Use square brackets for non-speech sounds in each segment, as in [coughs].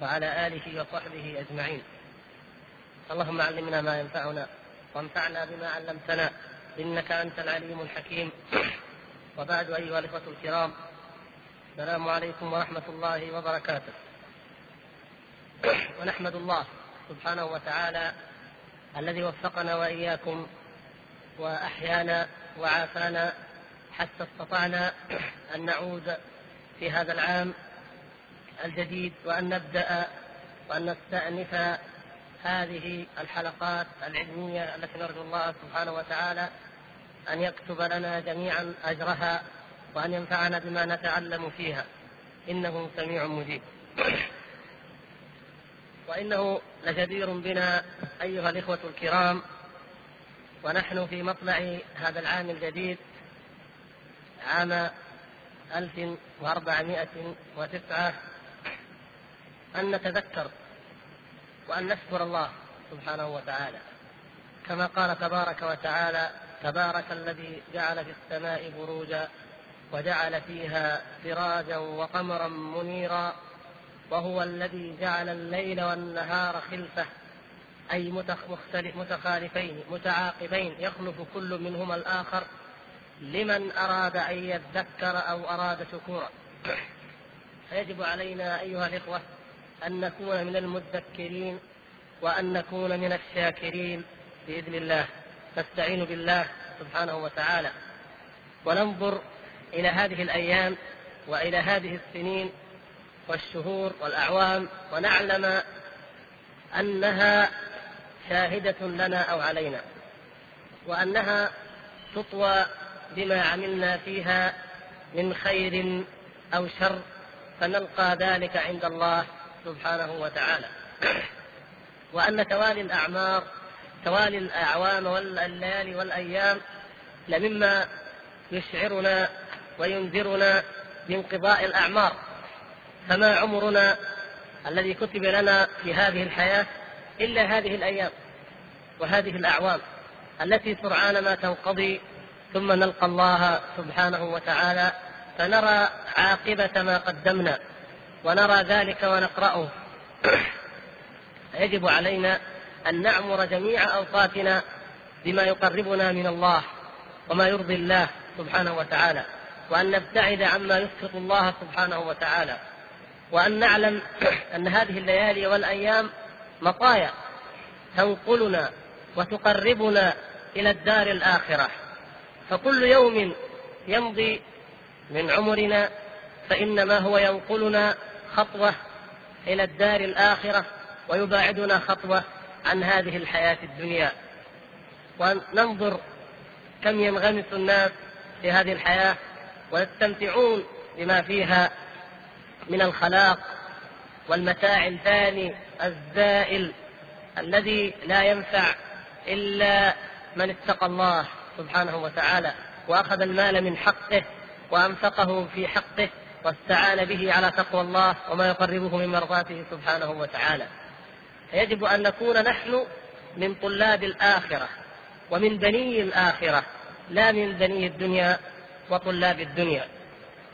وعلى آله وصحبه أجمعين. اللهم علمنا ما ينفعنا وانفعنا بما علمتنا إنك أنت العليم الحكيم. وبعد أيها الإخوة الكرام السلام عليكم ورحمة الله وبركاته. ونحمد الله سبحانه وتعالى الذي وفقنا وإياكم وأحيانا وعافانا حتى استطعنا أن نعود في هذا العام الجديد وأن نبدأ وأن نستأنف هذه الحلقات العلمية التي نرجو الله سبحانه وتعالى أن يكتب لنا جميعا أجرها وأن ينفعنا بما نتعلم فيها. إنه سميع مجيب. وإنه لجدير بنا أيها الإخوة الكرام ونحن في مطلع هذا العام الجديد عام 1409 أن نتذكر وأن نشكر الله سبحانه وتعالى. كما قال تبارك وتعالى تبارك الذي جعل في السماء بروجا وجعل فيها سراجا وقمرا منيرا وهو الذي جعل الليل والنهار خلفه أي متخالفين متعاقبين يخلف كل منهما الآخر لمن أراد أن يذكر أو أراد شكورا. فيجب علينا أيها الإخوة أن نكون من المذكرين وأن نكون من الشاكرين بإذن الله. نستعين بالله سبحانه وتعالى. وننظر إلى هذه الأيام وإلى هذه السنين والشهور والأعوام ونعلم أنها شاهدة لنا أو علينا. وأنها تطوى بما عملنا فيها من خير أو شر فنلقى ذلك عند الله سبحانه وتعالى. وأن توالي الأعمار توالي الأعوام والليالي والأيام لمما يشعرنا وينذرنا بانقضاء الأعمار. فما عمرنا الذي كتب لنا في هذه الحياة إلا هذه الأيام وهذه الأعوام التي سرعان ما تنقضي ثم نلقى الله سبحانه وتعالى فنرى عاقبة ما قدمنا. ونرى ذلك ونقرأه. يجب علينا أن نعمر جميع أوقاتنا بما يقربنا من الله وما يرضي الله سبحانه وتعالى وأن نبتعد عما يسخط الله سبحانه وتعالى وأن نعلم [clears throat] أن هذه الليالي والأيام مطايا تنقلنا وتقربنا إلى الدار الآخرة. فكل يوم يمضي من عمرنا فإنما هو ينقلنا خطوة إلى الدار الآخرة ويباعدنا خطوة عن هذه الحياة الدنيا. وننظر كم ينغمس الناس في هذه الحياة ويستمتعون بما فيها من الخلاق والمتاع الفاني الزائل الذي لا ينفع إلا من اتقى الله سبحانه وتعالى وأخذ المال من حقه وأنفقه في حقه واستعان به على تقوى الله وما يقربه من مرضاته سبحانه وتعالى. يجب أن نكون نحن من طلاب الآخرة ومن بني الآخرة لا من بني الدنيا وطلاب الدنيا.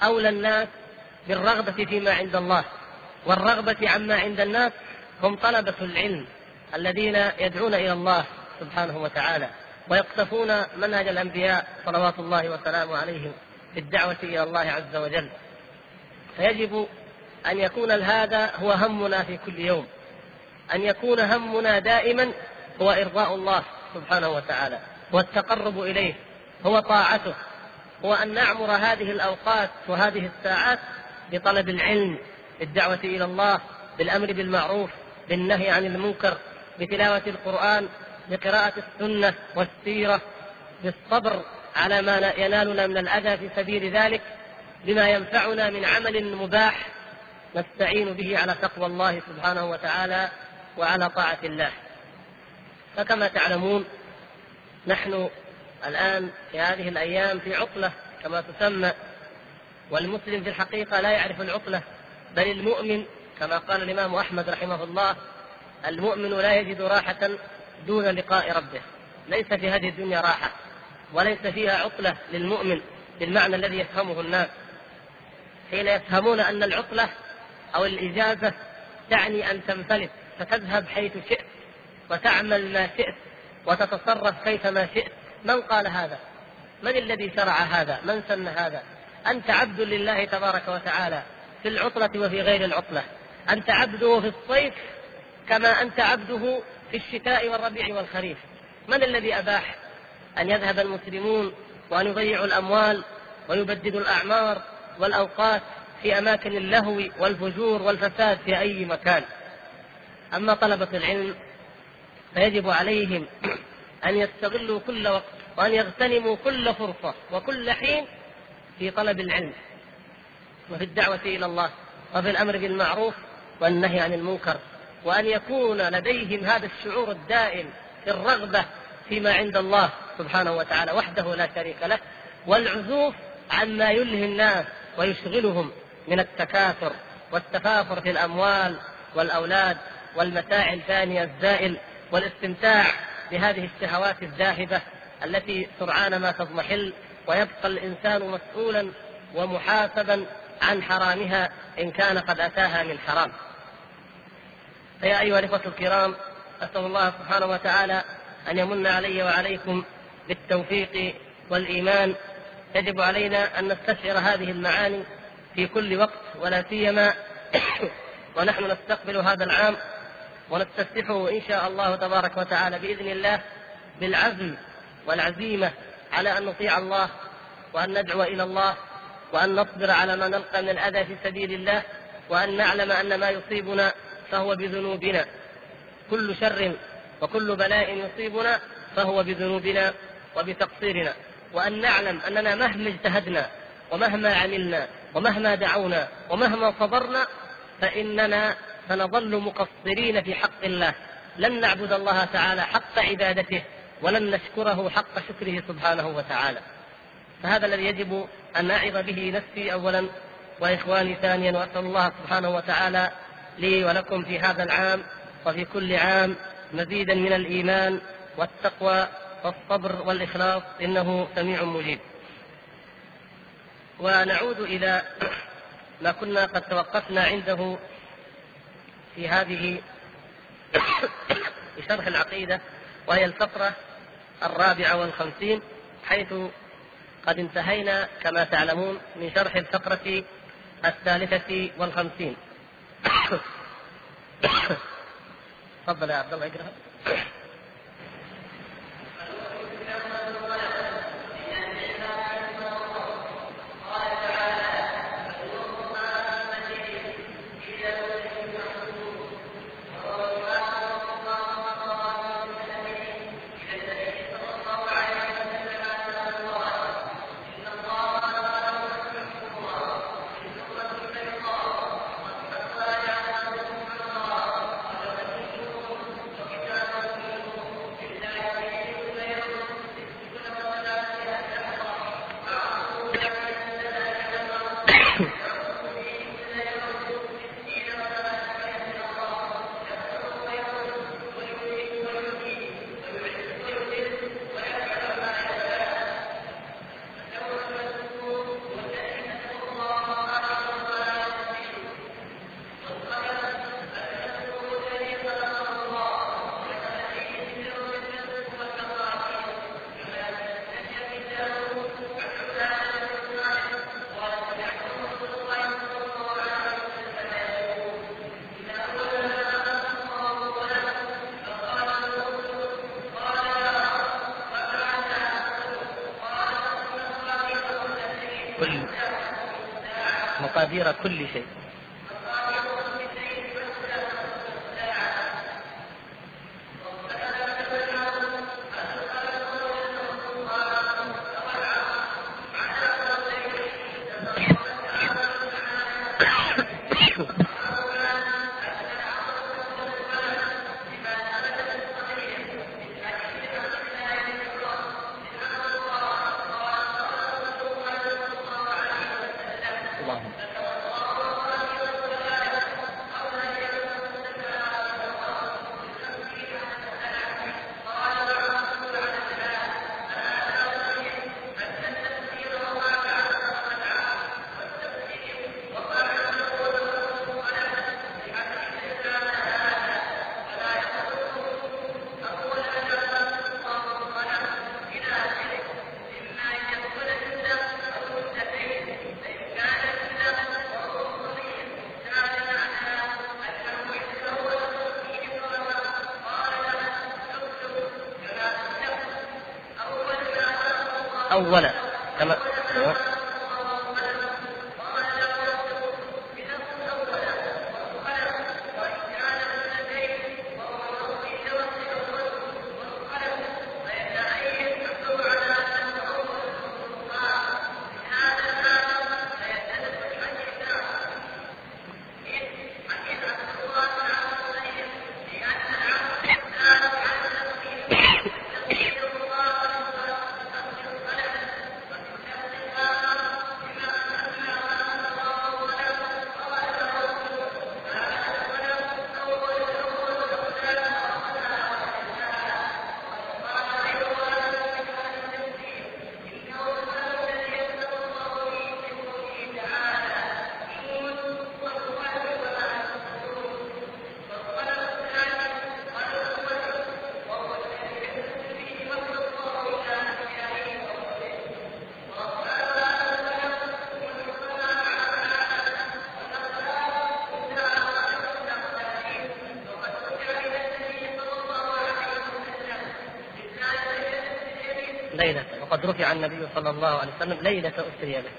أولى الناس بالرغبة فيما عند الله والرغبة عما عند الناس هم طلبة العلم الذين يدعون إلى الله سبحانه وتعالى ويقتفون منهج الأنبياء صلوات الله وسلامه عليهم في الدعوه إلى الله عز وجل. فيجب أن يكون هذا هو همنا في كل يوم. أن يكون همنا دائما هو إرضاء الله سبحانه وتعالى والتقرب إليه هو طاعته هو أن نعمر هذه الأوقات وهذه الساعات بطلب العلم بالدعوة إلى الله بالأمر بالمعروف بالنهي عن المنكر بتلاوة القرآن بقراءة السنة والسيرة بالصبر على ما ينالنا من الأذى في سبيل ذلك. بما ينفعنا من عمل مباح نستعين به على تقوى الله سبحانه وتعالى وعلى طاعة الله. فكما تعلمون نحن الآن في هذه الأيام في عطلة كما تسمى والمسلم في الحقيقة لا يعرف العطلة بل المؤمن كما قال الإمام أحمد رحمه الله المؤمن لا يجد راحة دون لقاء ربه. ليس في هذه الدنيا راحة وليس فيها عطلة للمؤمن بالمعنى الذي يفهمه الناس. حين يفهمون أن العطلة أو الإجازة تعني أن تنفلت فتذهب حيث شئت وتعمل ما شئت وتتصرف كيفما شئت. من قال هذا؟ من الذي شرع هذا؟ من سن هذا؟ أنت عبد لله تبارك وتعالى في العطلة وفي غير العطلة. أنت عبده في الصيف كما أنت عبده في الشتاء والربيع والخريف. من الذي أباح أن يذهب المسلمون وأن يضيعوا الأموال ويبددوا الأعمار؟ والأوقات في أماكن اللهو والفجور والفساد في أي مكان. أما طلبة العلم فيجب عليهم أن يستغلوا كل وقت وأن يغتنموا كل فرصة وكل حين في طلب العلم وفي الدعوة إلى الله وفي الأمر بالمعروف والنهي عن المنكر. وأن يكون لديهم هذا الشعور الدائم في الرغبة فيما عند الله سبحانه وتعالى وحده لا شريك له والعزوف عما يلهي الناس ويشغلهم من التكاثر والتفاخر في الأموال والأولاد والمتاع الفانية الزائل والاستمتاع بهذه الشهوات الذاهبة التي سرعان ما تضمحل ويبقى الإنسان مسؤولا ومحاسبا عن حرامها إن كان قد أتاها من حرام. فيا أيها الإخوة الكرام أسأل الله سبحانه وتعالى أن يمن علي وعليكم بالتوفيق والإيمان يجب علينا أن نستشعر هذه المعاني في كل وقت ولا سيما [coughs] ونحن نستقبل هذا العام ونستفتحه إن شاء الله تبارك وتعالى بإذن الله بالعزم والعزيمة على أن نطيع الله وأن ندعو إلى الله وأن نصبر على ما نلقى من الأذى في سبيل الله وأن نعلم أن ما يصيبنا فهو بذنوبنا. كل شر وكل بلاء يصيبنا فهو بذنوبنا وبتقصيرنا. وأن نعلم أننا مهما اجتهدنا ومهما عملنا ومهما دعونا ومهما صبرنا فإننا سنظل مقصرين في حق الله. لن نعبد الله تعالى حق عبادته ولن نشكره حق شكره سبحانه وتعالى. فهذا الذي يجب أن أعظ به نفسي أولا وإخواني ثانيا وأسأل الله سبحانه وتعالى لي ولكم في هذا العام وفي كل عام مزيدا من الإيمان والتقوى والصبر والإخلاص إنه سميع مجيب. ونعود إلى ما كنا قد توقفنا عنده في هذه [coughs] شرح العقيدة وهي الفقرة الرابعة والخمسين حيث قد انتهينا كما تعلمون من شرح الفقرة الثالثة والخمسين. [coughs] تفضل يا عبد الله مقادير كل شيء. أولا كما رفع النبي صلى الله عليه وسلم ليلة أسري به.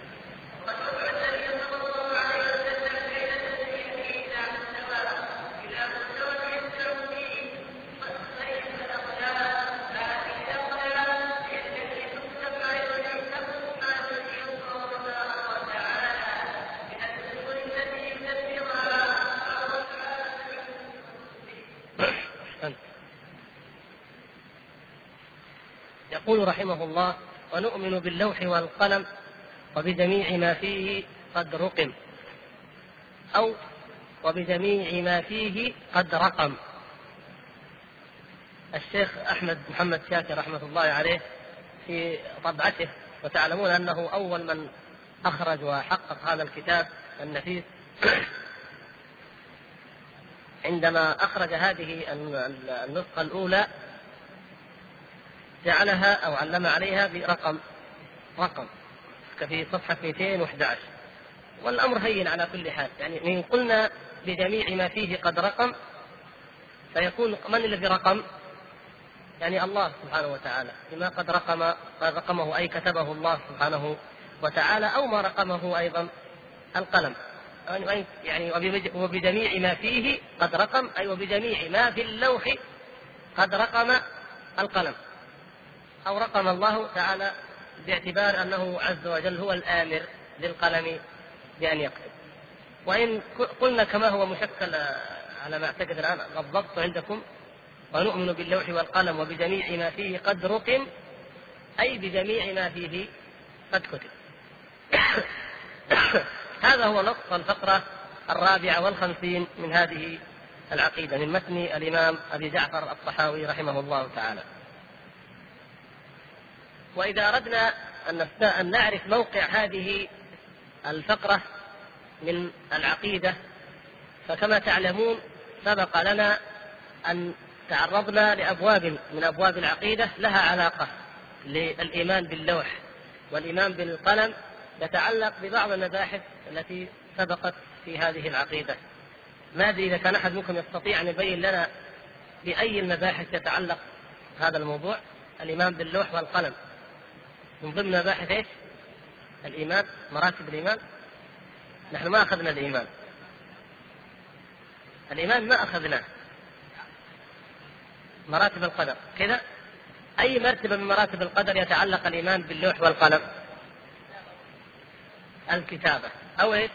[coughs] يقول رحمه الله ونؤمن باللوح والقلم وبجميع ما فيه قد رقم. أو وبجميع ما فيه قد رقم. الشيخ أحمد محمد شاكر رحمة الله عليه في طبعته وتعلمون أنه أول من أخرج وحقق هذا الكتاب النفيس. عندما أخرج هذه النسخة الأولى جعلها أو علم عليها برقم رقم. في صفحة 211 والأمر هين على كل حال. يعني إن قلنا بجميع ما فيه قد رقم فيكون من الذي رقم؟ يعني الله سبحانه وتعالى. بما قد رقم رقمه أي كتبه الله سبحانه وتعالى أو ما رقمه أيضا القلم. يعني وبجميع ما فيه قد رقم أي وبجميع ما في اللوح قد رقم القلم. أو رقم الله تعالى باعتبار أنه عز وجل هو الآمر للقلم بأن يكتب وإن قلنا كما هو مشكل على ما أعتقد الآن الضبط عندكم ونؤمن باللوح والقلم وبجميع ما فيه قد رقم أي بجميع ما فيه قد كتب. [coughs] هذا هو نص الفقرة الرابعة والخمسين من هذه العقيدة من متن الإمام أبي جعفر الطحاوي رحمه الله تعالى. وإذا أردنا أن نعرف موقع هذه الفقرة من العقيدة فكما تعلمون سبق لنا أن تعرضنا لأبواب من أبواب العقيدة لها علاقة للإيمان باللوح والإيمان بالقلم يتعلق ببعض المباحث التي سبقت في هذه العقيدة. ما أدري إذا كان أحد منكم يستطيع أن يبين لنا بأي المباحث يتعلق هذا الموضوع الإيمان باللوح والقلم. من ضمن مباحث إيش؟ الإيمان مراتب الإيمان نحن ما أخذنا الإيمان الإيمان ما أخذناه مراتب القدر كذا أي مرتبة من مراتب القدر يتعلق الإيمان باللوح والقلم الكتابة أو إيش؟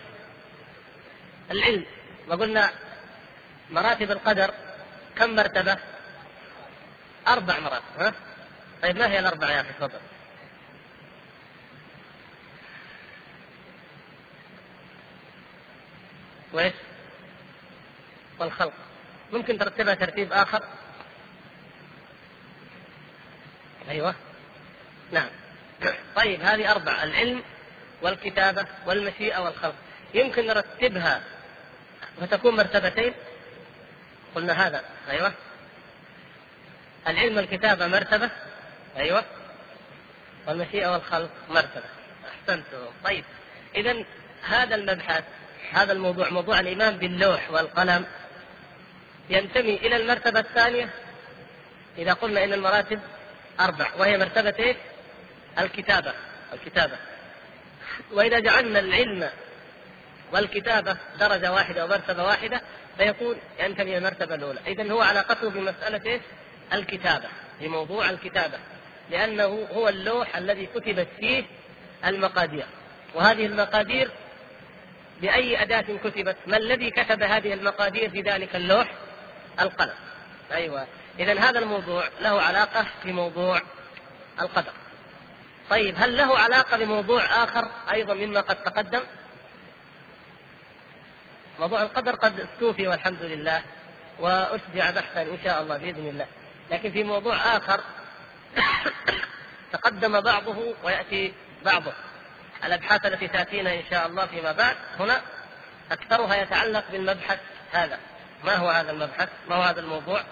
العلم وقلنا مراتب القدر كم مرتبة؟ أربع مراتب ها؟ طيب ما هي الأربعة يا أخي تفضل؟ وايش؟ والخلق. ممكن ترتبها ترتيب آخر؟ أيوه. نعم. [coughs] طيب هذه أربعة العلم والكتابة والمشيئة والخلق. يمكن نرتبها فتكون مرتبتين؟ قلنا هذا. أيوه. العلم والكتابة مرتبة؟ أيوه. والمشيئة والخلق مرتبة. أحسنتم. طيب إذا هذا المبحث هذا الموضوع موضوع الإيمان باللوح والقلم. ينتمي إلى المرتبة الثانية. إذا قلنا إن المراتب أربع وهي مرتبة إيه؟ الكتابة الكتابة. وإذا جعلنا العلم والكتابة درجة واحدة ومرتبة واحدة فيكون ينتمي المرتبة الأولى، إذا هو علاقته بمسألة إيش؟ الكتابة، في موضوع الكتابة، لأنه هو اللوح الذي كتبت فيه المقادير، وهذه المقادير بأي أداة كتبت؟ ما الذي كتب هذه المقادير في ذلك اللوح؟ القلم. أيوه، إذا هذا الموضوع له علاقة بموضوع القدر. طيب هل له علاقة بموضوع آخر أيضا مما قد تقدم؟ موضوع القدر قد استوفي والحمد لله وأشجع بحثا إن شاء الله بإذن الله لكن في موضوع آخر [coughs] تقدم بعضه ويأتي بعضه الأبحاث التي تأتينا إن شاء الله فيما بعد هنا أكثرها يتعلق بالمبحث هذا. ما هو هذا المبحث؟ ما هو هذا الموضوع؟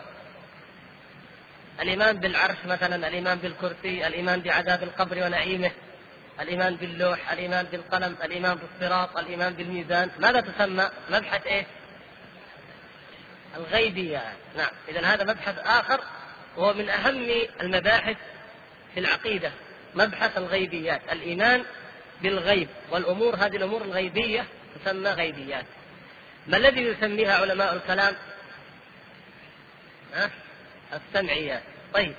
الإيمان بالعرش مثلا الإيمان بالكرسي الإيمان بعذاب القبر ونعيمه الإيمان باللوح الإيمان بالقلم الإيمان بالصراط الإيمان بالميزان. ماذا تسمى؟ مبحث إيه؟ الغيبية. نعم. إذا هذا مبحث آخر وهو من أهم المباحث في العقيدة. مبحث الغيبيات. الإيمان بالغيب والأمور هذه الأمور الغيبية تسمى غيبيات. ما الذي يسميها علماء الكلام؟ ها؟ السمعيات. طيب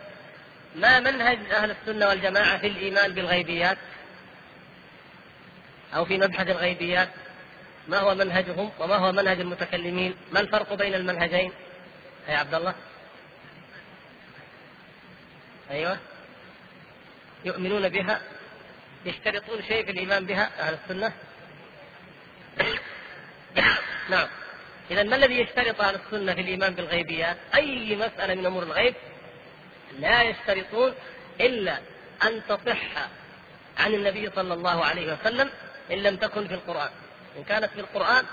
ما منهج أهل السنة والجماعة في الإيمان بالغيبيات؟ أو في مبحث الغيبيات؟ ما هو منهجهم وما هو منهج المتكلمين؟ ما الفرق بين المنهجين؟ يا عبد الله؟ أيوة. يؤمنون بها؟ يشترطون شيء في الإيمان بها أهل السنة؟ نعم. إذا ما الذي يشترط أهل السنة في الإيمان بالغيبيات؟ أي مسألة من أمور الغيب؟ لا يشترطون إلا أن تصح عن النبي صلى الله عليه وسلم إن لم تكن في القرآن. إن كانت في القرآن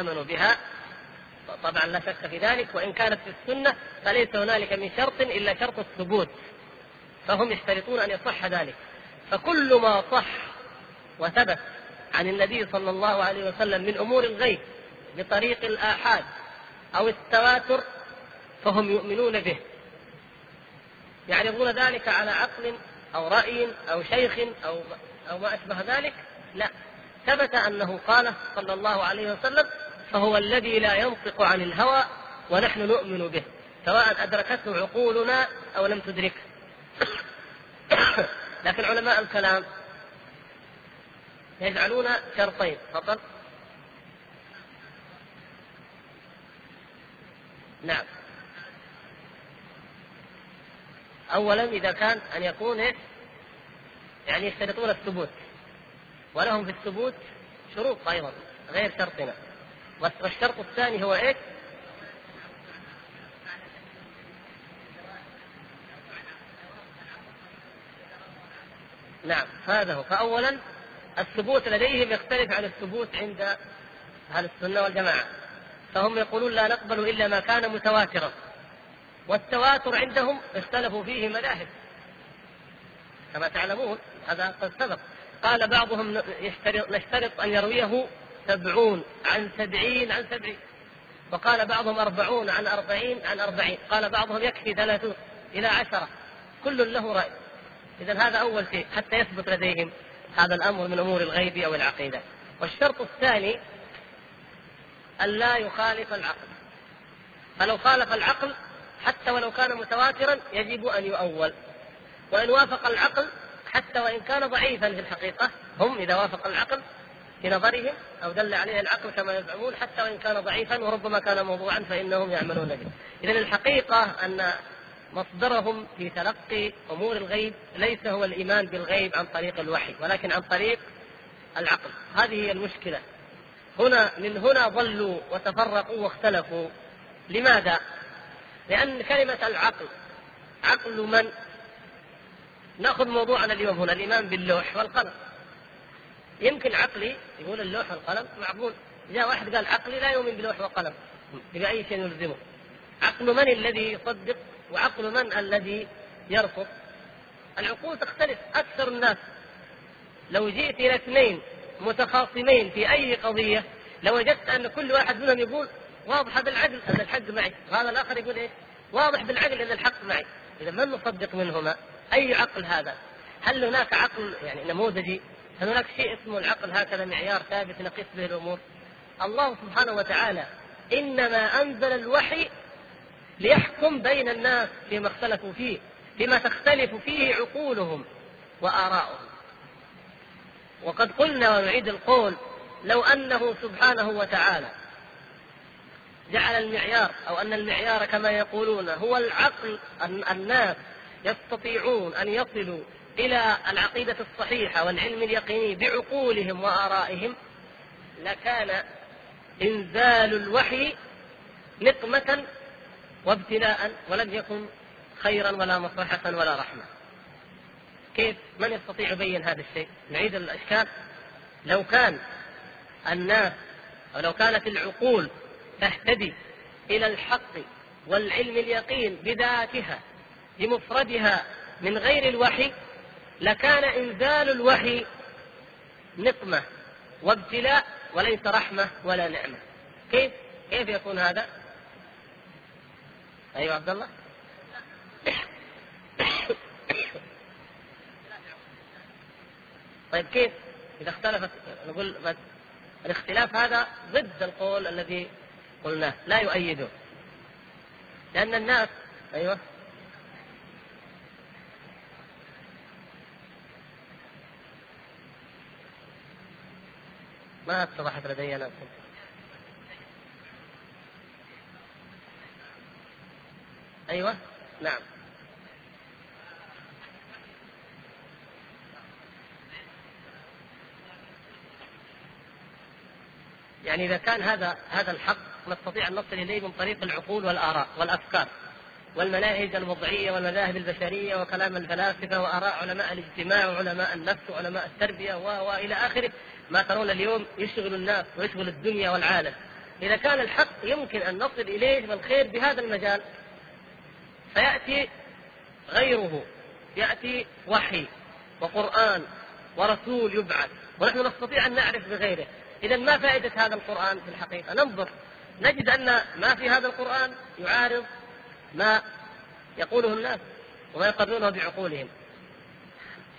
آمنوا بها. طبعا لا شك في ذلك. وإن كانت في السنة فليس هنالك من شرط إلا شرط الثبوت. فهم يشترطون أن يصح ذلك. فكل ما صح وثبت عن النبي صلى الله عليه وسلم من أمور الغيب بطريق الآحاد أو التواتر فهم يؤمنون به. يعرضون ذلك على عقل أو رأي أو شيخ أو أو ما أشبه ذلك؟ لا. ثبت أنه قال صلى الله عليه وسلم فهو الذي لا ينطق عن الهوى ونحن نؤمن به سواء أدركته عقولنا أو لم تدركه. لكن علماء الكلام يجعلون شرطين فقط نعم اولا إذا كان أن يكون إيه؟ يعني يشترطون الثبوت ولهم في الثبوت شروط أيضا غير شرطنا والشرط الثاني هو إيش؟ نعم هذا هو. فأولا الثبوت لديهم يختلف عن الثبوت عند أهل السنة والجماعة. فهم يقولون لا نقبل إلا ما كان متواترا. والتواتر عندهم اختلفوا فيه مذاهب. كما تعلمون هذا قد سبق. قال بعضهم نشترط أن يرويه سبعون عن سبعين عن سبعين. وقال بعضهم أربعون عن أربعين عن أربعين. قال بعضهم يكفي ثلاثون إلى عشرة. كل له رأي. إذا هذا أول شيء حتى يثبت لديهم هذا الأمر من أمور الغيب أو العقيدة. والشرط الثاني ألا يخالف العقل. فلو خالف العقل حتى ولو كان متواترا يجب أن يؤول. وإن وافق العقل حتى وإن كان ضعيفا في الحقيقة هم إذا وافق العقل في نظرهم أو دل عليه العقل كما يزعمون حتى وإن كان ضعيفا وربما كان موضوعا فإنهم يعملون به. إذا الحقيقة أن مصدرهم في تلقي أمور الغيب ليس هو الإيمان بالغيب عن طريق الوحي ولكن عن طريق العقل. هذه هي المشكلة. هنا من هنا ضلوا وتفرقوا واختلفوا. لماذا؟ لأن كلمة العقل عقل من؟ نأخذ موضوعنا اليوم هنا الإيمان باللوح والقلم. يمكن عقلي يقول اللوح والقلم معقول. جاء واحد قال عقلي لا يؤمن بلوح وقلم. بأي شيء يلزمه؟ عقل من الذي يصدق وعقل من الذي يرفض؟ العقول تختلف أكثر الناس. لو جئت إلى اثنين متخاصمين في أي قضية لوجدت أن كل واحد منهم يقول واضح بالعقل أن الحق معي. وهذا الآخر يقول إيه؟ واضح بالعقل أن الحق معي. إذا من نصدق منهما؟ أي عقل هذا؟ هل هناك عقل يعني نموذجي؟ هل هناك شيء اسمه العقل هكذا معيار ثابت نقيس به الأمور؟ الله سبحانه وتعالى إنما أنزل الوحي ليحكم بين الناس فيما اختلفوا فيه، فيما تختلف فيه عقولهم واراؤهم. وقد قلنا ونعيد القول لو أنه سبحانه وتعالى جعل المعيار أو أن المعيار كما يقولون هو العقل الناس يستطيعون أن يصلوا إلى العقيدة الصحيحة والعلم اليقيني بعقولهم وآرائهم لكان إنزال الوحي نقمة وابتلاء ولم يكن خيرا ولا مصلحة ولا رحمة. كيف؟ من يستطيع يبين هذا الشيء؟ نعيد الإشكال لو كان الناس أو لو كانت العقول تهتدي إلى الحق والعلم اليقين بذاتها بمفردها من غير الوحي لكان إنزال الوحي نقمة وابتلاء وليس رحمة ولا نعمة كيف كيف يكون هذا؟ أيوه عبد الله. طيب كيف؟ إذا اختلفت نقول الاختلاف هذا ضد القول الذي قلناه لا يؤيده. لأن الناس أيوه. ما اتضحت لدي أنا؟ أيوه. نعم. يعني إذا كان هذا هذا الحق نستطيع أن نصل إليه من طريق العقول والآراء والأفكار والمناهج الوضعية والمذاهب البشرية وكلام الفلاسفة وآراء علماء الاجتماع وعلماء النفس وعلماء التربية وإلى آخره. ما ترون اليوم يشغل الناس ويشغل الدنيا والعالم. إذا كان الحق يمكن أن نصل إليه بالخير بهذا المجال. فيأتي غيره يأتي وحي وقرآن ورسول يبعث ونحن نستطيع أن نعرف بغيره. إذا ما فائدة هذا القرآن في الحقيقة؟ ننظر. نجد أن ما في هذا القرآن يعارض ما يقوله الناس وما يقررونه بعقولهم.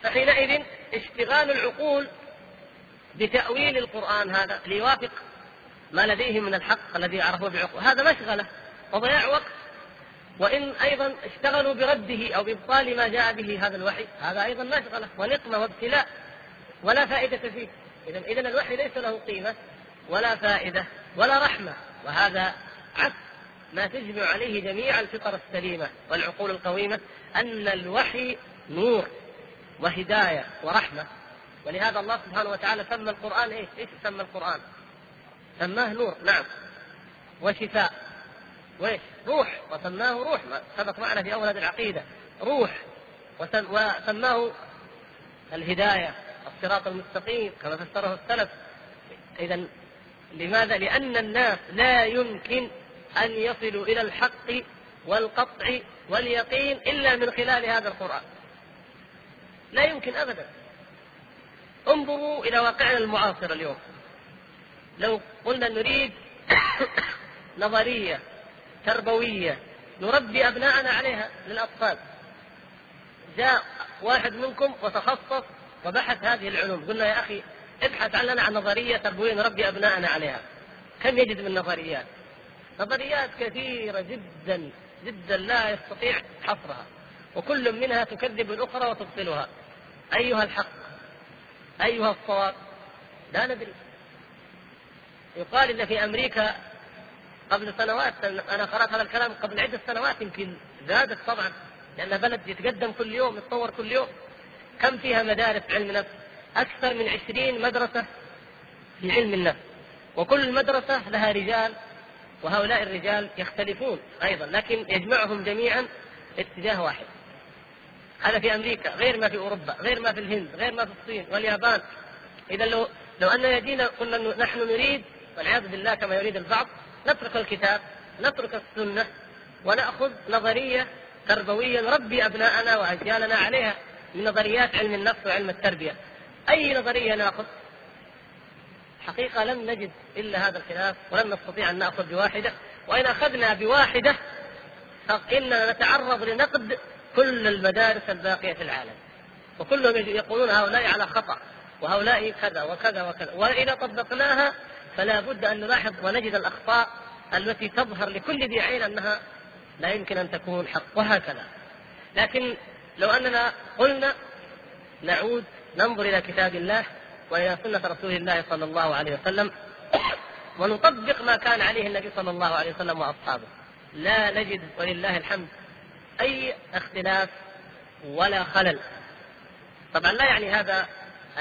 فحينئذ اشتغال العقول بتأويل القرآن هذا ليوافق ما لديهم من الحق الذي عرفوه بعقول. هذا مشغلة وضياع وقت وإن أيضا اشتغلوا برده أو بإبطال ما جاء به هذا الوحي هذا أيضا مشغلة ونقمة وابتلاء ولا فائدة فيه إذا إذا الوحي ليس له قيمة ولا فائدة ولا رحمة وهذا عكس ما تجمع عليه جميع الفطر السليمة والعقول القويمة أن الوحي نور وهداية ورحمة ولهذا الله سبحانه وتعالى سمى القرآن إيش؟ إيش سمى القرآن؟ سماه نور نعم وشفاء وإيش؟ روح وسماه روح سبق معنا في أول هذه العقيدة روح وسماه الهداية الصراط المستقيم كما فسره السلف اذا لماذا؟ لأن الناس لا يمكن أن يصلوا إلى الحق والقطع واليقين إلا من خلال هذا القرآن. لا يمكن أبدا. انظروا إلى واقعنا المعاصر اليوم. لو قلنا نريد [coughs] نظرية تربوية. نربي أبناءنا عليها للأطفال. جاء واحد منكم وتخصص وبحث هذه العلوم، قلنا يا أخي ابحث عننا عن نظرية تربوية نربي ابنائنا عليها. كم يجد من نظريات؟ نظريات كثيرة جدا جدا لا يستطيع حصرها. وكل منها تكذب الأخرى وتبطلها. أيها الحق أيها الصواب لا ندري. يقال إن في أمريكا قبل سنوات أنا قرأت هذا الكلام قبل عدة سنوات يمكن زادت طبعا لأن بلد يتقدم كل يوم يتطور كل يوم. كم فيها مدارس علم نفس؟ أكثر من عشرين مدرسة في علم النفس. وكل مدرسة لها رجال وهؤلاء الرجال يختلفون أيضا لكن يجمعهم جميعا اتجاه واحد. هذا في أمريكا غير ما في أوروبا غير ما في الهند غير ما في الصين واليابان. إذا لو لو أننا جينا قلنا نحن نريد والعياذ بالله كما يريد البعض نترك الكتاب نترك السنة ونأخذ نظرية تربوية نربي أبناءنا وأجيالنا عليها من نظريات علم النفس وعلم التربية. أي نظرية نأخذ؟ حقيقة لم نجد إلا هذا الخلاف ولم نستطيع أن نأخذ بواحدة وإن أخذنا بواحدة فإننا نتعرض لنقد كل المدارس الباقية في العالم. وكلهم يقولون هؤلاء على خطأ وهؤلاء كذا وكذا وكذا وإذا طبقناها فلا بد أن نلاحظ ونجد الأخطاء التي تظهر لكل ذي عين أنها لا يمكن أن تكون حق وهكذا. لكن لو أننا قلنا نعود ننظر إلى كتاب الله وإلى سنة رسول الله صلى الله عليه وسلم [coughs] ونطبق ما كان عليه النبي صلى الله عليه وسلم وأصحابه. لا نجد ولله الحمد أي اختلاف ولا خلل. طبعا لا يعني هذا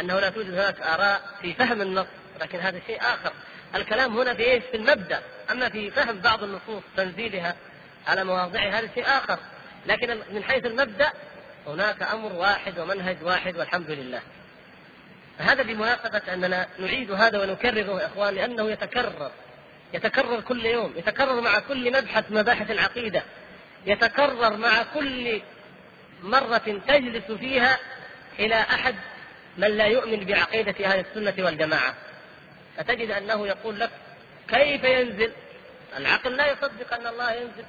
أنه لا توجد هناك آراء في فهم النص لكن هذا شيء آخر. الكلام هنا في إيش؟ في المبدأ. أما في فهم بعض النصوص تنزيلها على مواضعها هذا شيء آخر. لكن من حيث المبدأ هناك أمر واحد ومنهج واحد والحمد لله. هذا بمناسبة أننا نعيد هذا ونكرره يا إخوان لأنه يتكرر. يتكرر كل يوم. يتكرر مع كل مبحث مباحث العقيدة. يتكرر مع كل مرة تجلس فيها إلى أحد من لا يؤمن بعقيدة أهل السنة والجماعة. فتجد أنه يقول لك كيف ينزل؟ العقل لا يصدق أن الله ينزل.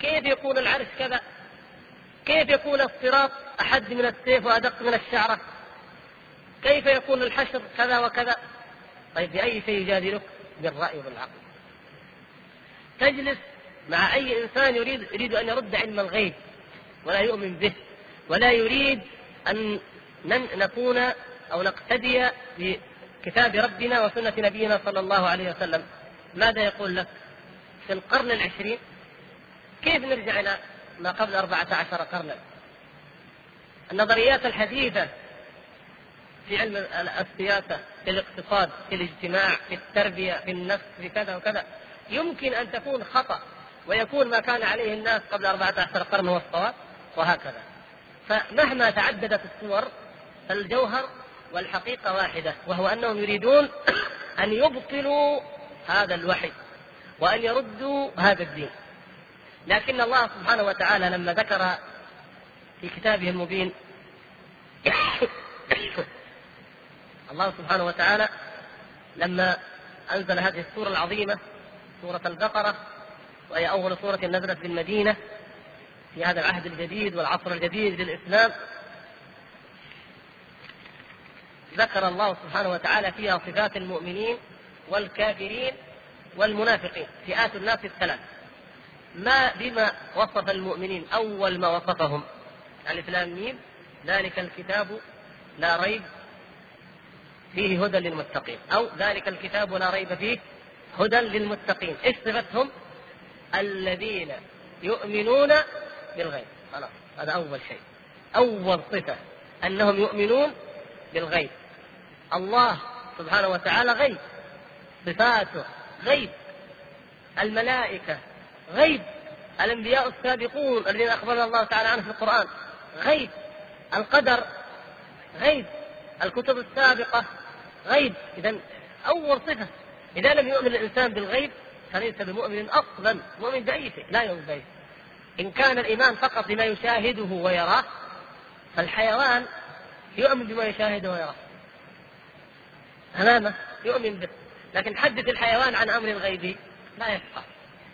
كيف يكون العرش كذا؟ كيف يكون الصراط أحد من السيف وأدق من الشعرة؟ كيف يكون الحشر كذا وكذا؟ طيب بأي شيء يجادلك؟ بالرأي وبالعقل تجلس مع أي إنسان يريد يريد أن يرد علم الغيب ولا يؤمن به ولا يريد أن نكون أو نقتدي بكتاب ربنا وسنة نبينا صلى الله عليه وسلم. ماذا يقول لك؟ في القرن العشرين كيف نرجع إلى ما قبل أربعة عشر قرنا؟ النظريات الحديثة في علم السياسة في الاقتصاد في الاجتماع في التربية في النفس في كذا وكذا يمكن أن تكون خطأ ويكون ما كان عليه الناس قبل أربعة عشر قرن هو الصواب وهكذا. فمهما تعددت الصور الجوهر والحقيقة واحدة وهو أنهم يريدون أن يبطلوا هذا الوحي وأن يردوا هذا الدين. لكن الله سبحانه وتعالى لما ذكر في كتابه المبين [coughs] الله سبحانه وتعالى لما أنزل هذه السورة العظيمة سورة البقرة وهي أول سورة نزلت في المدينة في هذا العهد الجديد والعصر الجديد للإسلام ذكر الله سبحانه وتعالى فيها صفات المؤمنين والكافرين والمنافقين فئات الناس الثلاث. ما بما وصف المؤمنين؟ أول ما وصفهم. ألف لام ذلك الكتاب لا ريب فيه هدى للمتقين. أو ذلك الكتاب لا ريب فيه هدى للمتقين. إيش صفتهم؟ الذين يؤمنون بالغيب. خلاص هذا أول شيء. أول صفة أنهم يؤمنون بالغيب. الله سبحانه وتعالى غيب. صفاته غيب. الملائكة غيب. الأنبياء السابقون الذين أخبرنا الله تعالى عنه في القرآن غيب. القدر غيب. الكتب السابقة غيب. اذا أول صفة. إذا لم يؤمن الإنسان بالغيب فليس بمؤمن أصلا. مؤمن باي شيء لا يؤمن باي إن كان الإيمان فقط بما يشاهده ويراه فالحيوان يؤمن بما يشاهده ويراه. أمامه يؤمن به. لكن حدث الحيوان عن أمر غيبي لا يفقه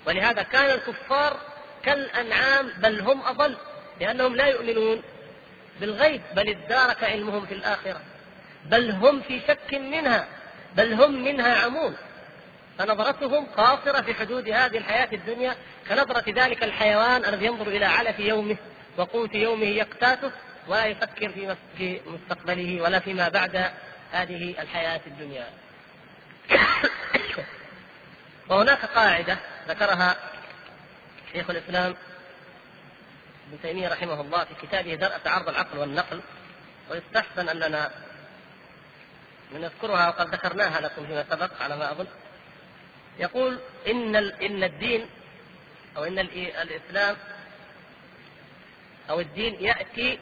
ولهذا كان الكفار كالأنعام بل هم أضل لأنهم لا يؤمنون بالغيب. بل ادارك علمهم في الآخرة. بل هم في شك منها بل هم منها عمون. فنظرتهم قاصرة في حدود هذه الحياة الدنيا كنظرة ذلك الحيوان الذي ينظر إلى علف يومه وقوت يومه يقتاته ولا يفكر في مستقبله ولا فيما بعد. هذه الحياة الدنيا. [coughs] وهناك قاعدة ذكرها شيخ الإسلام ابن تيمية رحمه الله في كتابه درء تعارض العقل والنقل ويستحسن أننا نذكرها وقد ذكرناها لكم فيما سبق على ما أظن يقول إن إن الدين أو إن الإسلام أو الدين يأتي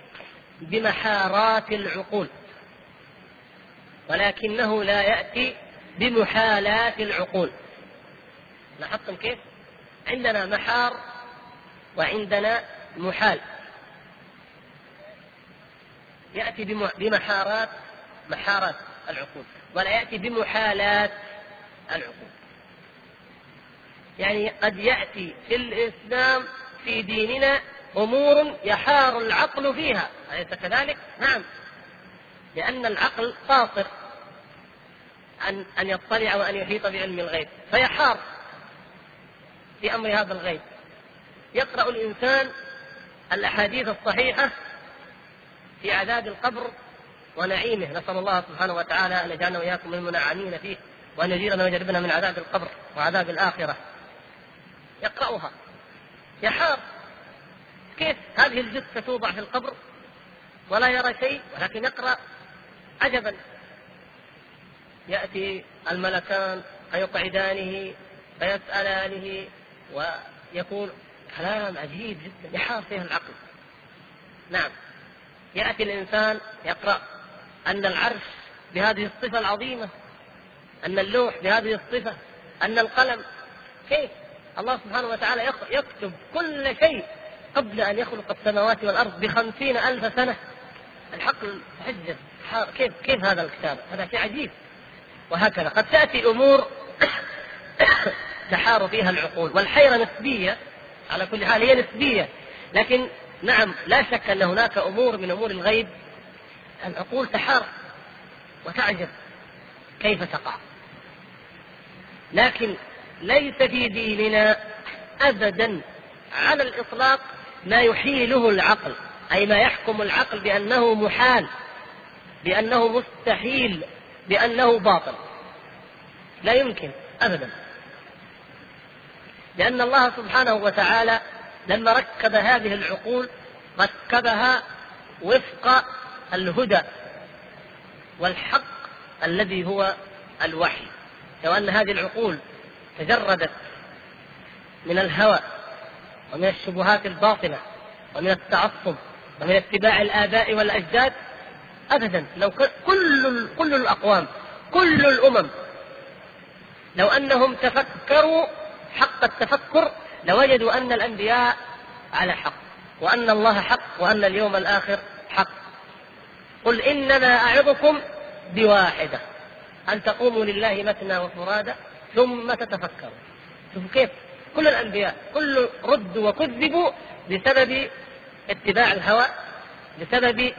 بمحارات العقول ولكنه لا يأتي بمحالات العقول لاحظتم كيف؟ عندنا محار وعندنا محال يأتي بمحارات محارات العقول ولا يأتي بمحالات العقول يعني قد يأتي في الإسلام في ديننا أمور يحار العقل فيها أليس كذلك؟ نعم لأن العقل قاصر أن أن يطلع وأن يحيط بعلم الغيب فيحار في أمر هذا الغيب. يقرأ الإنسان الأحاديث الصحيحة في عذاب القبر ونعيمه. نسأل الله سبحانه وتعالى أن يجعلنا وإياكم من المنعمين فيه وأن يجيرنا ويجربنا من عذاب القبر وعذاب الآخرة. يقرأها. يحار كيف؟ هذه الجثة توضع في القبر ولا يرى شيء ولكن يقرأ عجبا يأتي الملكان فيقعدانه فيسألانه ويكون كلام عجيب جدا يحار فيه العقل. نعم. يأتي الإنسان يقرأ أن العرش بهذه الصفة العظيمة أن اللوح بهذه الصفة أن القلم. كيف؟ الله سبحانه وتعالى يكتب كل شيء قبل أن يخلق السماوات والأرض بخمسين ألف سنة. الحقل حجة كيف كيف هذا الكتاب؟ هذا شيء عجيب. وهكذا. قد تأتي أمور [coughs] تحار فيها العقول. والحيرة نسبية. على كل حال هي نسبية. لكن نعم لا شك أن هناك أمور من أمور الغيب. العقول تحار وتعجب كيف تقع. لكن ليس في ديننا أبدا على الإطلاق ما يحيله العقل. أي ما يحكم العقل بأنه محال بأنه مستحيل بأنه باطل. لا يمكن أبدا. لأن الله سبحانه وتعالى لما ركب هذه العقول ركبها وفق الهدى والحق الذي هو الوحي. لو أن هذه العقول تجردت من الهوى ومن الشبهات الباطلة ومن التعصب ومن اتباع الآباء والأجداد؟ أبدا. لو كل كل الأقوام كل الأمم لو أنهم تفكروا حق التفكر لوجدوا أن الأنبياء على حق وأن الله حق وأن اليوم الآخر حق. قل إنما أعظكم بواحدة أن تقوموا لله مثنى وفرادى ثم تتفكروا. شوفوا كيف؟ كل الأنبياء كل ردوا وكذبوا بسبب اتباع الهوى بسبب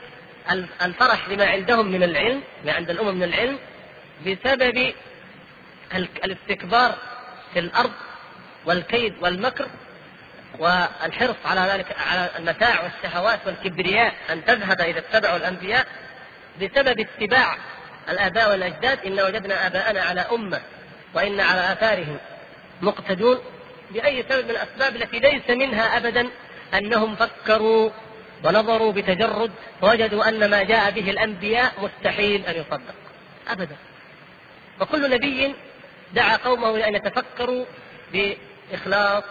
الفرح لما عندهم من العلم ما عند الأمم من العلم بسبب الاستكبار في الأرض والكيد والمكر والحرص على ذلك على المتاع والشهوات والكبرياء أن تذهب إذا اتبعوا الأنبياء بسبب اتباع الآباء والأجداد إن وجدنا آباءنا على أمة وإن على آثارهم مقتدون بأي سبب من الأسباب التي ليس منها أبدا أنهم فكروا ونظروا بتجرد فوجدوا أن ما جاء به الأنبياء مستحيل أن يصدق. أبدا. وكل نبي دعا قومه لأن يتفكروا بإخلاص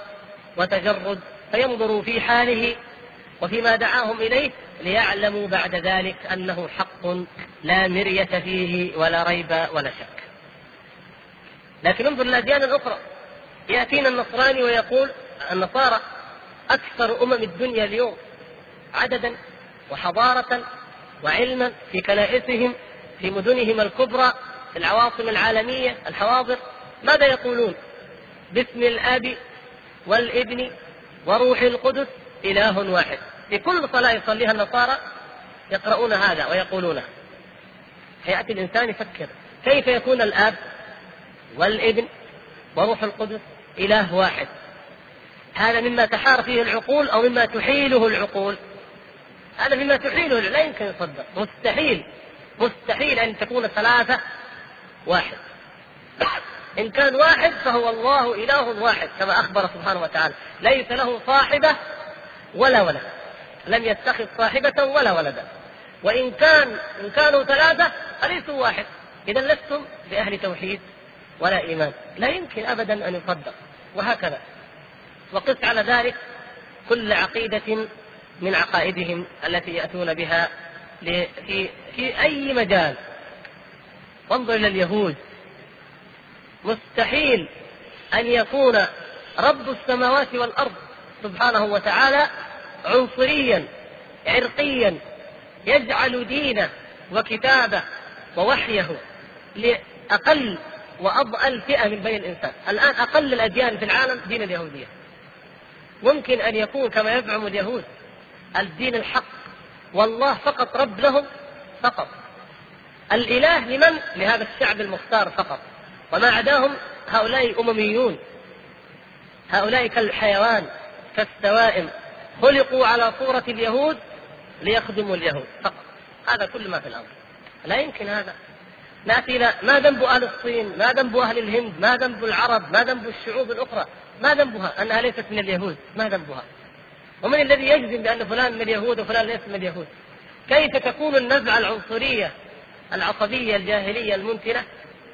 وتجرد فينظروا في حاله وفيما دعاهم إليه ليعلموا بعد ذلك أنه حق لا مرية فيه ولا ريب ولا شك. لكن انظر الأديان الأخرى يأتينا النصراني ويقول النصارى أكثر أمم الدنيا اليوم عددا وحضارة وعلما في كنائسهم في مدنهم الكبرى في العواصم العالمية الحواضر ماذا يقولون؟ باسم الآب والابن وروح القدس إله واحد. في كل صلاة يصليها النصارى يقرؤون هذا ويقولونه فياتي الإنسان يفكر كيف يكون الآب والابن وروح القدس إله واحد؟ هذا مما تحار فيه العقول أو مما تحيله العقول. هذا مما تحيله لا يمكن يصدق. مستحيل. مستحيل أن تكون ثلاثة واحد. إن كان واحد فهو الله إله واحد كما أخبر سبحانه وتعالى. ليس له صاحبة ولا ولد. لم يتخذ صاحبة ولا ولدا. وإن كان إن كانوا ثلاثة أليسوا واحد. إذا لستم بأهل توحيد ولا إيمان. لا يمكن أبدا أن يصدق. وهكذا. وقس على ذلك كل عقيدة من عقائدهم التي يأتون بها في في أي مجال. وانظر إلى اليهود. مستحيل أن يكون رب السماوات والأرض سبحانه وتعالى عنصريا عرقيا يجعل دينه وكتابه ووحيه لأقل وأضأل فئة من بني الإنسان. الآن أقل الأديان في العالم دين اليهودية. ممكن أن يكون كما يزعم اليهود الدين الحق والله فقط رب لهم فقط الإله لمن؟ لهذا الشعب المختار فقط وما عداهم هؤلاء أمميون هؤلاء كالحيوان كالسوائم خلقوا على صورة اليهود ليخدموا اليهود فقط هذا كل ما في الأمر لا يمكن هذا نأتي إلى ما ذنب أهل الصين؟ ما ذنب أهل الهند؟ ما ذنب العرب؟ ما ذنب الشعوب الأخرى؟ ما ذنبها أنها ليست من اليهود؟ ما ذنبها؟ ومن الذي يجزم بأن فلان من اليهود وفلان ليس من اليهود؟ كيف تكون النزعه العنصرية العصبية الجاهلية المنتنه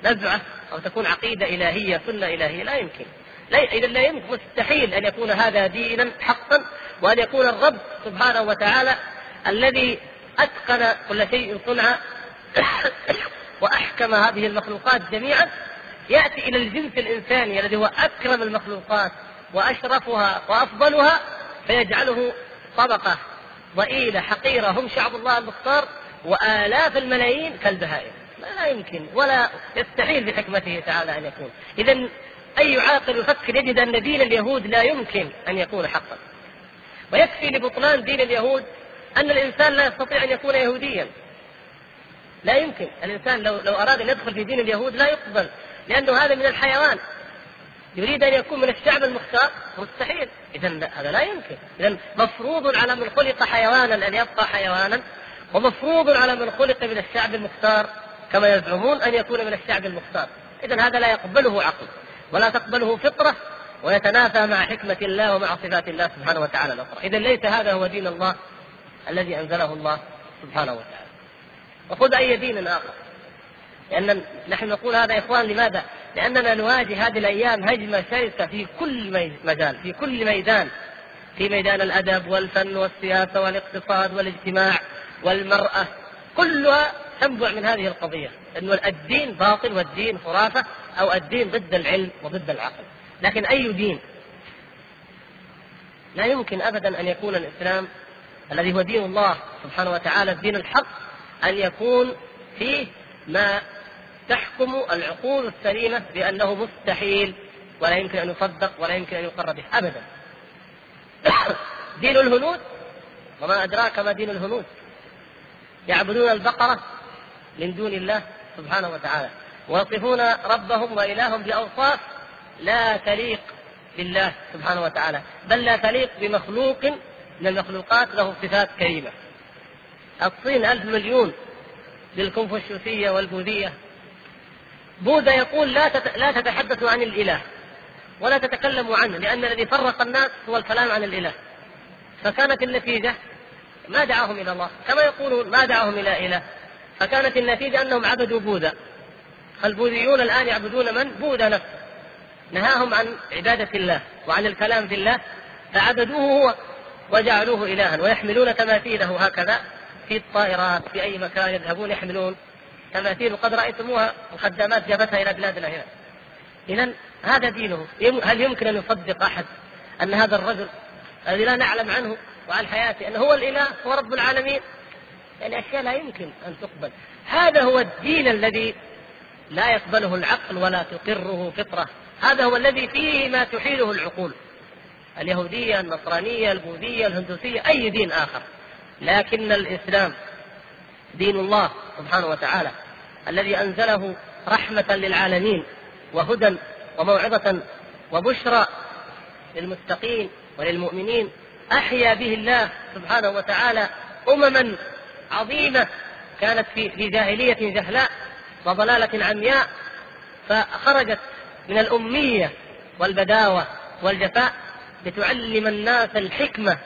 نزعة أو تكون عقيدة إلهية سنة إلهية؟ لا يمكن. لا اذا لا يمكن مستحيل أن يكون هذا دينا حقا وأن يكون الرب سبحانه وتعالى الذي أتقن كل شيء صنع [coughs] وأحكم هذه المخلوقات جميعا يأتي إلى الجنس الإنساني الذي هو أكرم المخلوقات وأشرفها وأفضلها فيجعله طبقة ضئيله حقيرة. هم شعب الله المختار وآلاف الملايين كالبهائم. لا يمكن ولا يستحيل بحكمته تعالى أن يكون. اذا أي عاقل يفكر يجد أن دين اليهود لا يمكن أن يكون حقا. ويكفي لبطلان دين اليهود أن الإنسان لا يستطيع أن يكون يهوديا. لا يمكن. الإنسان لو لو أراد أن يدخل في دين اليهود لا يقبل. لأنه هذا من الحيوان. يريد أن يكون من الشعب المختار؟ مستحيل اذا هذا لا يمكن. اذا مفروض على من خلق حيوانا أن يبقى حيوانا ومفروض على من خلق من الشعب المختار كما يزعمون أن يكون من الشعب المختار. اذا هذا لا يقبله عقل ولا تقبله فطرة ويتنافى مع حكمة الله ومع صفات الله سبحانه وتعالى الأخرى. إذا ليس هذا هو دين الله الذي أنزله الله سبحانه وتعالى. وخذ أي دين آخر. لأن نحن نقول هذا يا إخوان لماذا؟ لأننا نواجه هذه الأيام هجمة شرسة في كل مجال في كل ميدان. في ميدان الأدب والفن والسياسة والاقتصاد والاجتماع والمرأة كلها تنبع من هذه القضية أنه الدين باطل والدين خرافة أو الدين ضد العلم وضد العقل. لكن أي دين؟ لا يمكن أبدا أن يكون الإسلام الذي هو دين الله سبحانه وتعالى الدين الحق أن يكون فيه ما تحكم العقول السليمة بأنه مستحيل ولا يمكن أن يصدق ولا يمكن أن يقر به أبدا. [coughs] دين الهنود وما أدراك ما دين الهنود. يعبدون البقرة من دون الله سبحانه وتعالى. ويصفون ربهم وإلههم بأوصاف لا تليق بالله سبحانه وتعالى. بل لا تليق بمخلوق من المخلوقات له صفات كريمة. الصين ألف مليون للكونفوشيوسية والبوذية. بوذا يقول لا لا تتحدثوا عن الإله ولا تتكلموا عنه لأن الذي فرق الناس هو الكلام عن الإله. فكانت النتيجة ما دعاهم إلى الله كما يقولون ما دعاهم إلى إله. فكانت النتيجة أنهم عبدوا بوذا. البوذيون الآن يعبدون من؟ بوذا نفسه. نهاهم عن عبادة الله وعن الكلام في الله فعبدوه هو وجعلوه إلها ويحملون تماثيله هكذا في الطائرات في أي مكان يذهبون يحملون. تماثيل قد رأيتموها الخدامات جابتها إلى بلادنا هنا. إذا هذا دينه. هل يمكن أن يصدق أحد أن هذا الرجل الذي لا نعلم عنه وعن حياته أنه هو الإله هو رب العالمين؟ يعني أشياء لا يمكن أن تقبل. هذا هو الدين الذي لا يقبله العقل ولا تقره فطرة. هذا هو الذي فيه ما تحيله العقول. اليهودية النصرانية البوذية الهندوسية أي دين آخر. لكن الإسلام دين الله سبحانه وتعالى الذي أنزله رحمة للعالمين وهدى وموعظة وبشرى للمتقين وللمؤمنين أحيا به الله سبحانه وتعالى أمما عظيمة كانت في في جاهلية جهلاء وضلالة عمياء فخرجت من الأمية والبداوة والجفاء لتعلم الناس الحكمة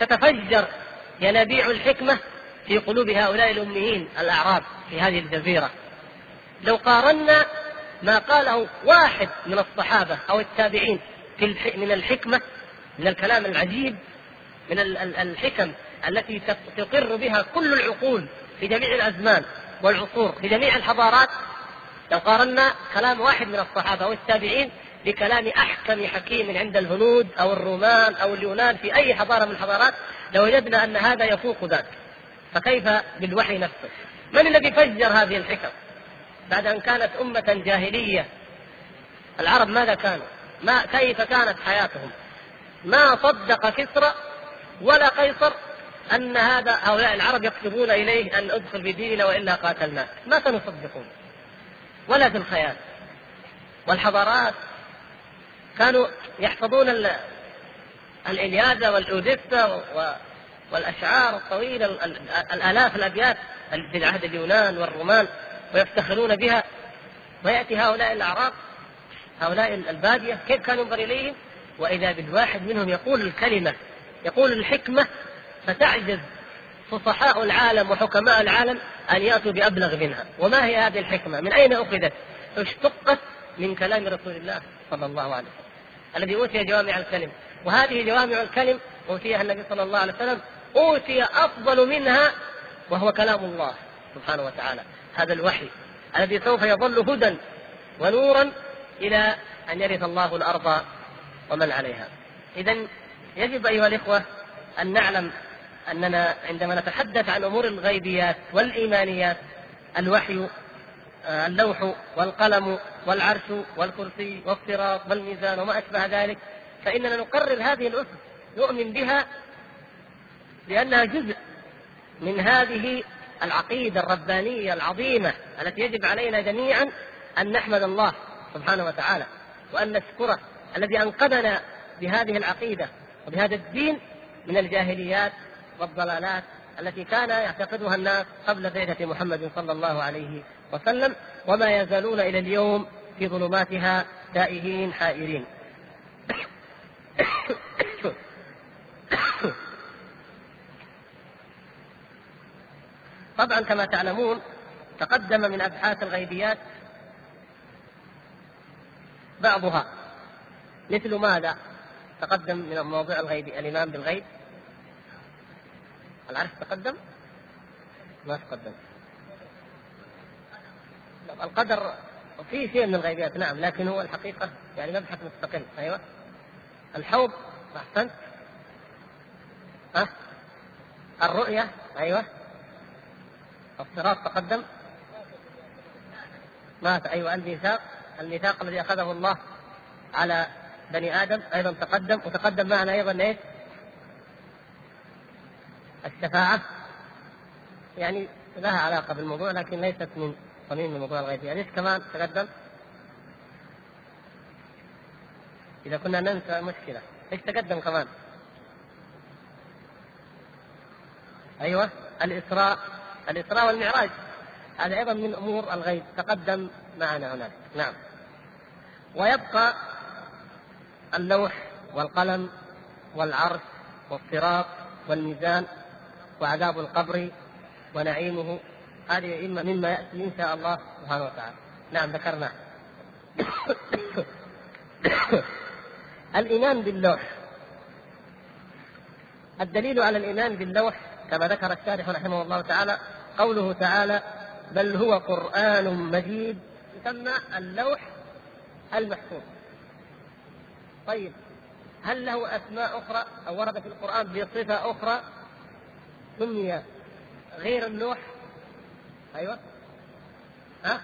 تتفجر ينابيع الحكمة في قلوب هؤلاء الأميين الأعراب في هذه الجزيرة. لو قارنا ما قاله واحد من الصحابة أو التابعين في من الحكمة من الكلام العجيب من الحكم التي تقر بها كل العقول في جميع الأزمان والعصور في جميع الحضارات لو قارنا كلام واحد من الصحابة أو التابعين بكلام أحكم حكيم عند الهنود أو الرومان أو اليونان في أي حضارة من الحضارات لوجدنا أن هذا يفوق ذاك فكيف بالوحي نفسه؟ من الذي فجر هذه الحكم بعد أن كانت أمة جاهلية؟ العرب ماذا كانوا؟ ما كيف كانت حياتهم؟ ما صدق كسرى ولا قيصر أن هذا هؤلاء العرب يكتبون إليه أن أدخل في ديننا وإلا قاتلناك ما كانوا يصدقون ولا في الخيال. والحضارات كانوا يحفظون الإلياذة والأوديسا والأشعار الطويلة الآلاف الأبيات في عهد اليونان والرومان ويفتخرون بها. ويأتي هؤلاء الأعراب هؤلاء البادية كيف كان ينظر إليهم وإذا بالواحد منهم يقول الكلمة يقول الحكمة فتعجز فصحاء العالم وحكماء العالم أن يأتوا بأبلغ منها. وما هي هذه الحكمة؟ من أين أخذت؟ اشتقت من كلام رسول الله صلى الله عليه وسلم الذي أوتي جوامع الكلم. وهذه جوامع الكلم أوتيها النبي صلى الله عليه وسلم أوتي أفضل منها وهو كلام الله سبحانه وتعالى. هذا الوحي الذي سوف يظل هدى ونورا إلى أن يرث الله الأرض ومن عليها. إذا يجب أيها الإخوة أن نعلم أننا عندما نتحدث عن أمور الغيبيات والإيمانيات الوحي آه، اللوح والقلم والعرش والكرسي والصراط والميزان وما أشبه ذلك فإننا نقرر هذه الأسس نؤمن بها لأنها جزء من هذه العقيدة الربانية العظيمة التي يجب علينا جميعا أن نحمد الله سبحانه وتعالى وأن نشكره الذي أنقذنا بهذه العقيدة وبهذا الدين من الجاهليات والضلالات التي كان يعتقدها الناس قبل بعثة محمد صلى الله عليه وسلم وما يزالون إلى اليوم في ظلماتها تائهين حائرين. [coughs] طبعا كما تعلمون تقدم من أبحاث الغيبيات بعضها. مثل ماذا؟ تقدم من المواضيع الغيبي الإيمان بالغيب. العرش تقدم؟ ما تقدم. القدر في شيء من الغيبيات نعم لكن هو الحقيقة يعني مبحث مستقل. أيوه. الحوض أحسنت. ها؟ الرؤية أيوه. الصراط تقدم مات أيوه الميثاق الميثاق الذي أخذه الله على بني آدم أيضا تقدم وتقدم معنا أيضا إيش؟ الشفاعة يعني لها علاقة بالموضوع لكن ليست من صميم الموضوع الغيبي يعني إيش كمان تقدم؟ إذا كنا ننسى مشكلة إيش تقدم كمان؟ أيوه الإسراء الإسراء والمعراج هذا أيضا من أمور الغيب تقدم معنا هناك. نعم. ويبقى اللوح والقلم والعرش والصراط والميزان وعذاب القبر ونعيمه هذه مما يأتي إن شاء الله سبحانه وتعالى. نعم ذكرناه. [coughs] الإيمان باللوح. الدليل على الإيمان باللوح كما ذكر الشارح رحمه الله تعالى قوله تعالى بل هو قرآن مجيد يسمى اللوح المحفوظ. طيب هل له أسماء أخرى أو ورد في القرآن بصفة أخرى؟ سمي غير اللوح. أيوة. ها؟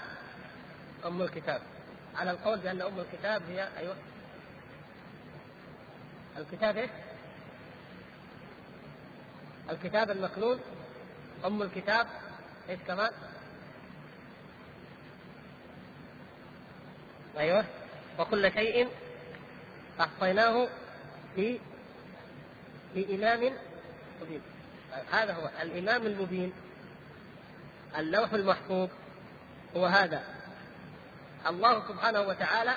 أم الكتاب. على القول بأن أم الكتاب هي أيوة. الكتاب إيش؟ الكتاب المكنون. أم الكتاب. إيش كمان؟ أيوه. وكل شيء أحصيناه في في إمام مبين. هذا هو الإمام المبين. اللوح المحفوظ هو هذا. الله سبحانه وتعالى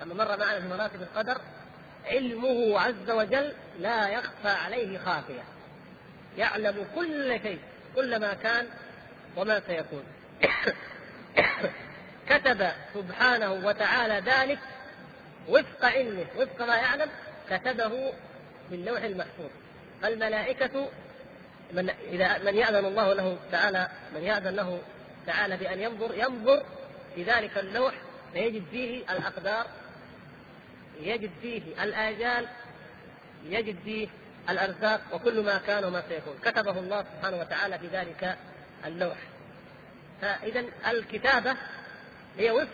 كما مر معنا في مراتب القدر علمه عز وجل لا يخفى عليه خافية. يعلم كل شيء كل ما كان وما سيكون. [coughs] كتب سبحانه وتعالى ذلك وفق علمه وفق ما يعلم كتبه في اللوح المحفوظ. فالملائكة من إذا من يأذن الله له تعالى من يأذن له تعالى بأن ينظر ينظر في ذلك اللوح فيجد فيه الأقدار يجد فيه الآجال يجد فيه الأرزاق وكل ما كان وما سيكون. كتبه الله سبحانه وتعالى في ذلك اللوح. فإذا الكتابة هي وفق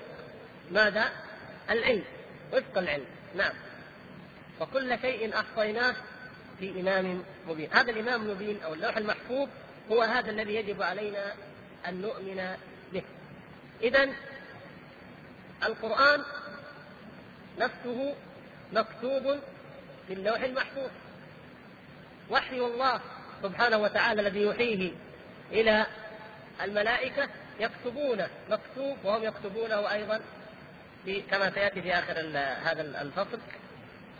ماذا؟ العلم. وفق العلم. نعم. وكل شيء أحصيناه في إمام مبين. هذا الإمام المبين أو اللوح المحفوظ هو هذا الذي يجب علينا أن نؤمن به. إذا القرآن نفسه مكتوب في اللوح المحفوظ. وحي الله سبحانه وتعالى الذي يوحيه إلى الملائكة يكتبونه مكتوب وهم يكتبونه أيضا كما سيأتي في آخر هذا الفصل.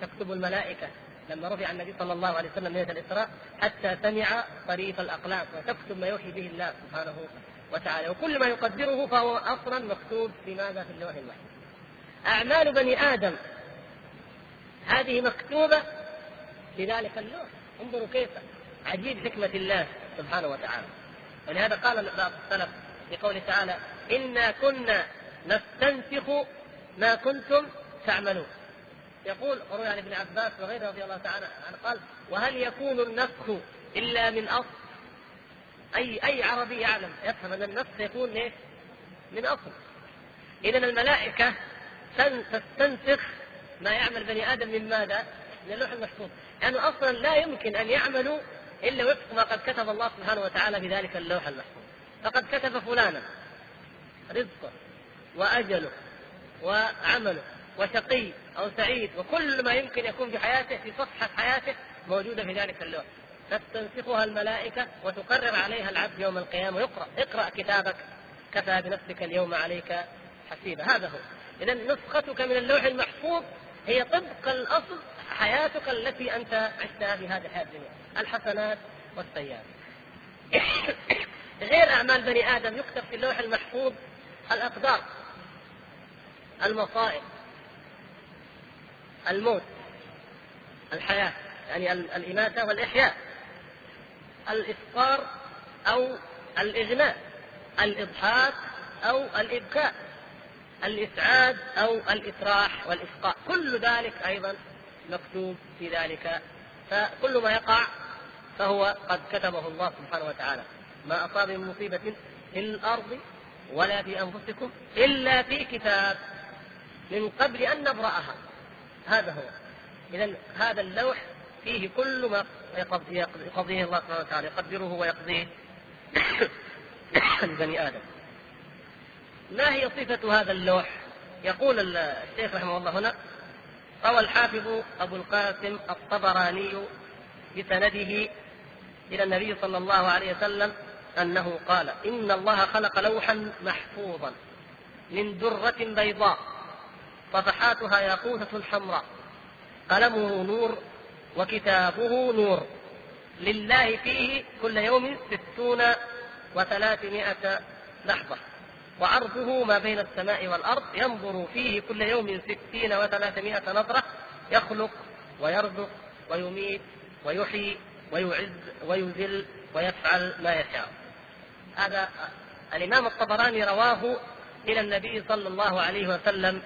تكتب الملائكة لما رفع النبي صلى الله عليه وسلم ليلة الإسراء حتى سمع طريف الأقلام وتكتب ما يوحي به الله سبحانه وتعالى. وكل ما يقدره فهو أصلا مكتوب في ماذا؟ في اللوح المحفوظ أعمال بني آدم. هذه مكتوبة في ذلك اللوح. انظروا كيف عجيب حكمة الله سبحانه وتعالى ولهذا قال بعض السلف في قوله تعالى إنا كنا نستنسخ ما كنتم تعملون يقول روي عن ابن عباس وغيره رضي الله تعالى عنه قال وهل يكون النسخ إلا من أصل أي أي عربي يعلم يفهم أن النسخ يكون إيه؟ من أصل اذا الملائكة تستنسخ ما يعمل بني آدم من ماذا؟ من اللوح المحفوظ. لأنه يعني أصلا لا يمكن أن يعملوا إلا وفق ما قد كتب الله سبحانه وتعالى في ذلك اللوح المحفوظ. فقد كتب فلانا رزقه وأجله وعمله وشقي أو سعيد وكل ما يمكن يكون في حياته في صفحة حياته موجودة في ذلك اللوح. تستنسخها الملائكة وتقرر عليها العبد يوم القيامة يقرا اقرأ كتابك كفى بنفسك اليوم عليك حسيبا. هذا هو. اذا نسختك من اللوح المحفوظ هي طبق الأصل حياتك التي أنت عشتها في هذه الحياة الدنيا الحسنات والسيئات. [coughs] غير أعمال بني آدم يكتب في اللوح المحفوظ الأقدار المصائب الموت الحياة يعني الإماتة والإحياء الإفطار أو الإغناء الإضحاك أو الإبكاء الإسعاد أو الإسراح والإسقاء. كل ذلك أيضا مكتوب في ذلك. فكل ما يقع فهو قد كتبه الله سبحانه وتعالى. ما أصاب من مصيبة في الأرض ولا في أنفسكم إلا في كتاب من قبل أن نبرأها. هذا هو. إذا هذا اللوح فيه كل ما يقضيه الله سبحانه وتعالى. يقدره ويقضيه [coughs] لبني آدم. ما هي صفة هذا اللوح؟ يقول الشيخ رحمه الله هنا روى الحافظ أبو القاسم الطبراني بسنده إلى النبي صلى الله عليه وسلم أنه قال إن الله خلق لوحا محفوظا من درة بيضاء صفحاتها ياقوتة حمراء قلمه نور وكتابه نور لله فيه كل يوم ستون وثلاثمائة لحظة. وعرضه ما بين السماء والأرض ينظر فيه كل يوم ستين وثلاثمائة نظرة يخلق ويرزق ويميت ويحيي ويعز ويذل ويفعل ما يشاء. هذا الإمام الطبراني رواه إلى النبي صلى الله عليه وسلم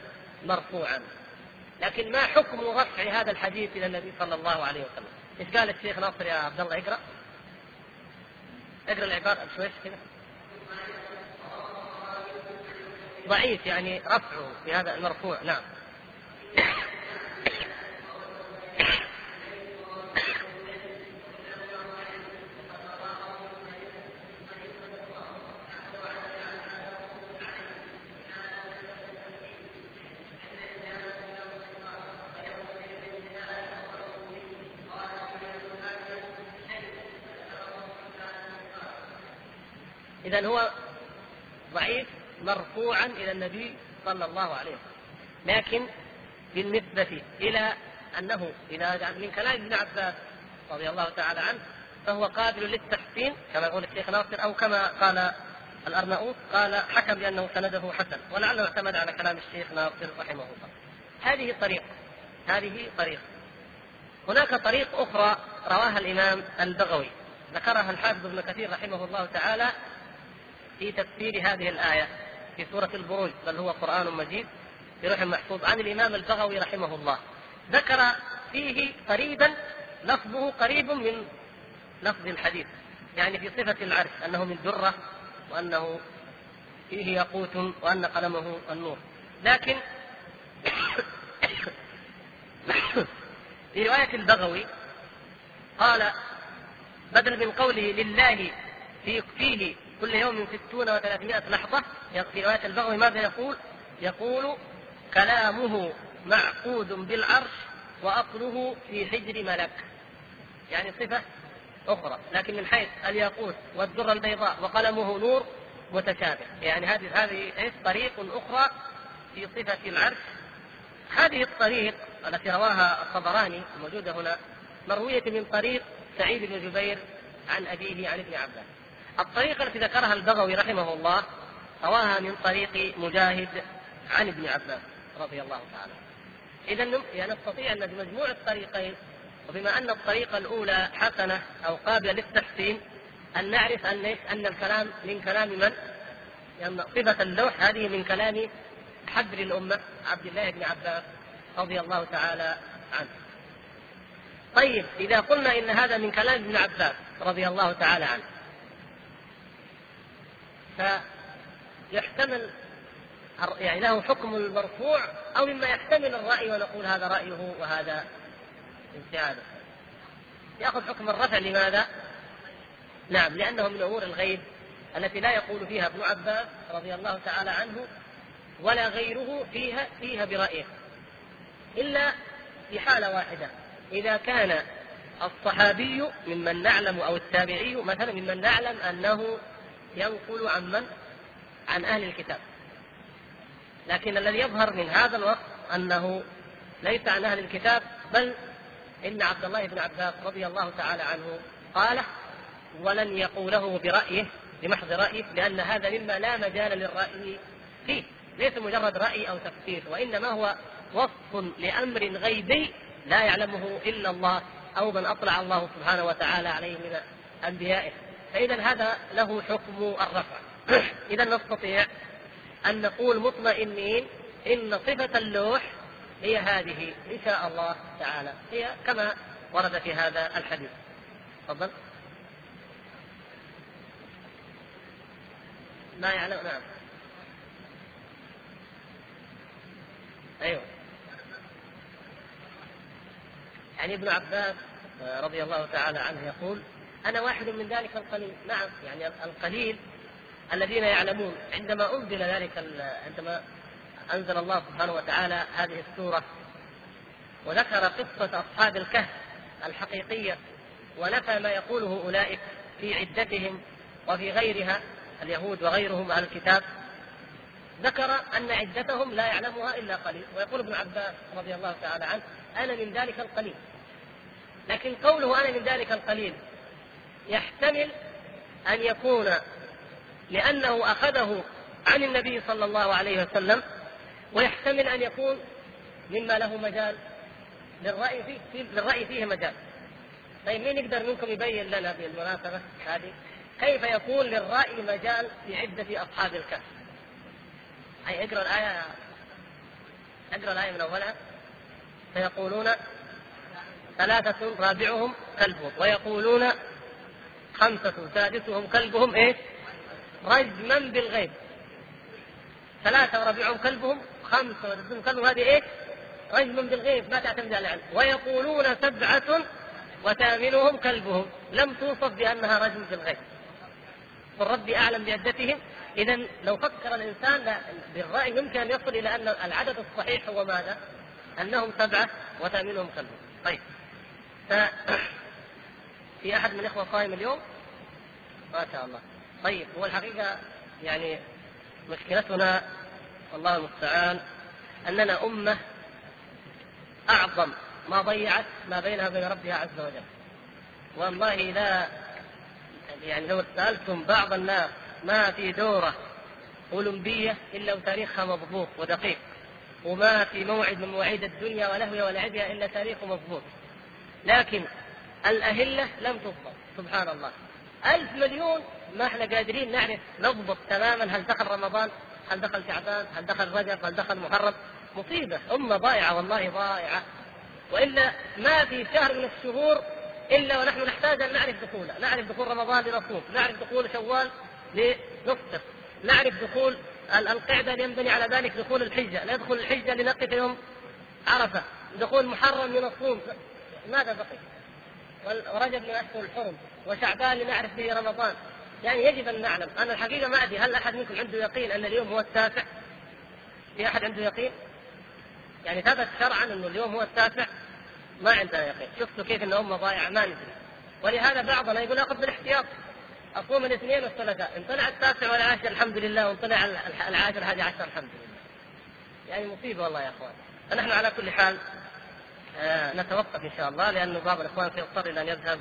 مرفوعا. لكن ما حكم رفع هذا الحديث إلى النبي صلى الله عليه وسلم؟ إيش قال الشيخ ناصر يا عبد الله؟ اقرأ. اقرأ العبارة بشويش كذا ضعيف يعني رفعه في هذا المرفوع نعم. إذا هو ضعيف مرفوعا إلى النبي صلى الله عليه وسلم. لكن بالنسبة إلى أنه إذا من كلام ابن عباس رضي الله تعالى عنه فهو قابل للتحسين كما يقول الشيخ ناصر أو كما قال الأرناؤوط قال حكم بأنه سنده حسن ولعله اعتمد على كلام الشيخ ناصر رحمه الله. هذه طريقة هذه طريقة هناك طريق أخرى رواها الإمام البغوي ذكرها الحافظ ابن كثير رحمه الله تعالى في تفسير هذه الآية. في سورة البروج بل هو قرآن مجيد في روح محفوظ عن الإمام البغوي رحمه الله. ذكر فيه قريبا لفظه قريب من لفظ الحديث يعني في صفة العرش أنه من درة وأنه فيه ياقوت وأن قلمه النور. لكن [coughs] في رواية البغوي قال بدل من قوله لله في فيه كل يوم ستون وثلاثمائة لحظة. في رواية البغوي ماذا يقول؟ يقول كلامه معقود بالعرش وأصله في حجر ملك. يعني صفة أخرى لكن من حيث الياقوت والدرة البيضاء وقلمه نور متشابه. يعني هذه هذه طريق أخرى في صفة العرش. هذه الطريق التي رواها الطبراني الموجودة هنا مروية من طريق سعيد بن جبير عن أبيه عن ابن عباس. الطريقة التي ذكرها البغوي رحمه الله رواها من طريق مجاهد عن ابن عباس رضي الله تعالى إذا يعني نستطيع أن بمجموع الطريقين وبما أن الطريقة الأولى حسنة أو قابلة للتحسين أن نعرف أن أن الكلام من كلام من؟ لأن يعني صفة اللوح هذه من كلام حبر الأمة عبد الله بن عباس رضي الله تعالى عنه. طيب إذا قلنا إن هذا من كلام ابن عباس رضي الله تعالى عنه فيحتمل يعني له حكم المرفوع أو مما يحتمل الرأي ونقول هذا رأيه وهذا اجتهاده يأخذ حكم الرفع لماذا؟ نعم لأنه من أمور الغيب التي لا يقول فيها ابن عباس رضي الله تعالى عنه ولا غيره فيها فيها برأيه. إلا في حالة واحدة. إذا كان الصحابي ممن نعلم أو التابعي مثلا ممن نعلم أنه ينقل عن من؟ عن أهل الكتاب. لكن الذي يظهر من هذا الوقت أنه ليس عن أهل الكتاب بل إن عبد الله بن عباس رضي الله تعالى عنه قال ولن يقوله برأيه بمحض رأيه لأن هذا مما لا مجال للرأي فيه. ليس مجرد رأي أو تفسير وإنما هو وصف لأمر غيبي لا يعلمه إلا الله أو من أطلع الله سبحانه وتعالى عليه من أنبيائه. فإذا هذا له حكم الرفع. [clears throat] إذا نستطيع أن نقول مطمئنين إن صفة اللوح هي هذه إن شاء الله تعالى. هي كما ورد في هذا الحديث. تفضل. ما يعلم؟ نعم. أيوه. يعني ابن عباس رضي الله تعالى عنه يقول أنا واحد من ذلك القليل. نعم يعني القليل الذين يعلمون. عندما أنزل ذلك عندما أنزل الله سبحانه وتعالى هذه السورة وذكر قصة أصحاب الكهف الحقيقية ونفى ما يقوله أولئك في عدتهم وفي غيرها اليهود وغيرهم أهل الكتاب ذكر أن عدتهم لا يعلمها إلا قليل. ويقول ابن عباس رضي الله تعالى عنه أنا من ذلك القليل. لكن قوله أنا من ذلك القليل يحتمل أن يكون لأنه أخذه عن النبي صلى الله عليه وسلم ويحتمل أن يكون مما له مجال للرأي فيه, للرأي فيه مجال. طيب مين يقدر منكم يبين لنا بالمناسبة هذه؟ كيف يكون للرأي مجال في عدة أصحاب الكهف؟ أي اقرأ الآية اقرأ الآية من أولها. فيقولون ثلاثة رابعهم كلبهم ويقولون خمسة سادسهم كلبهم إيش؟ رجما بالغيب. ثلاثة وربيعهم كلبهم خمسة وربيعهم كلبهم هذه إيه؟ رجما بالغيب ما تعتمد على العلم ويقولون سبعة وثامنهم كلبهم. لم توصف بأنها رجم بالغيب. قل ربي أعلم بعدتهم. إذا لو فكر الإنسان بالرأي يمكن أن يصل إلى أن العدد الصحيح هو ماذا؟ أنهم سبعة وثامنهم كلبهم. طيب. ف... في أحد من الإخوة صائم اليوم؟ ما شاء الله طيب هو الحقيقة يعني مشكلتنا والله المستعان أننا أمة أعظم ما ضيعت ما بينها وبين ربها عز وجل والله لا يعني لو سألتم بعض الناس ما في دورة أولمبية إلا وتاريخها مضبوط ودقيق وما في موعد من مواعيد الدنيا ولهوها ولعبها إلا تاريخه مضبوط لكن الأهلة لم تضبط سبحان الله. ألف مليون ما إحنا قادرين نعرف نضبط تماما. هل دخل رمضان؟ هل دخل شعبان؟ هل دخل رجب؟ هل دخل محرم؟ مصيبة. أمة ضائعة والله ضائعة وإلا ما في شهر من الشهور إلا ونحن نحتاج أن نعرف دخوله. نعرف دخول رمضان لنصوم. نعرف دخول شوال لنفطر. نعرف دخول القعدة لينبني على ذلك دخول الحجة. ندخل الحجة لنقف يوم عرفة. دخول محرم لنصوم. ماذا بقي؟ ورجب من اشهر الحرم وشعبان لنعرف به رمضان. يعني يجب أن نعلم أنا الحقيقة ما أدري هل أحد منكم عنده يقين أن اليوم هو التاسع؟ في أحد عنده يقين؟ يعني ثبت شرعا انه اليوم هو التاسع؟ ما عندنا يقين، شفتوا كيف إن أمة ضايعة؟ ما ندري. ولهذا بعضنا يقول أخذ بالاحتياط. أصوم الاثنين والثلاثاء. إن طلع التاسع والعاشر الحمد لله وإن طلع العاشر هذه عشر الحمد لله. يعني مصيبة والله يا أخوان. فنحن على كل حال نتوقف إن شاء الله لأنه بعض الإخوان سيضطر إلى أن يذهب.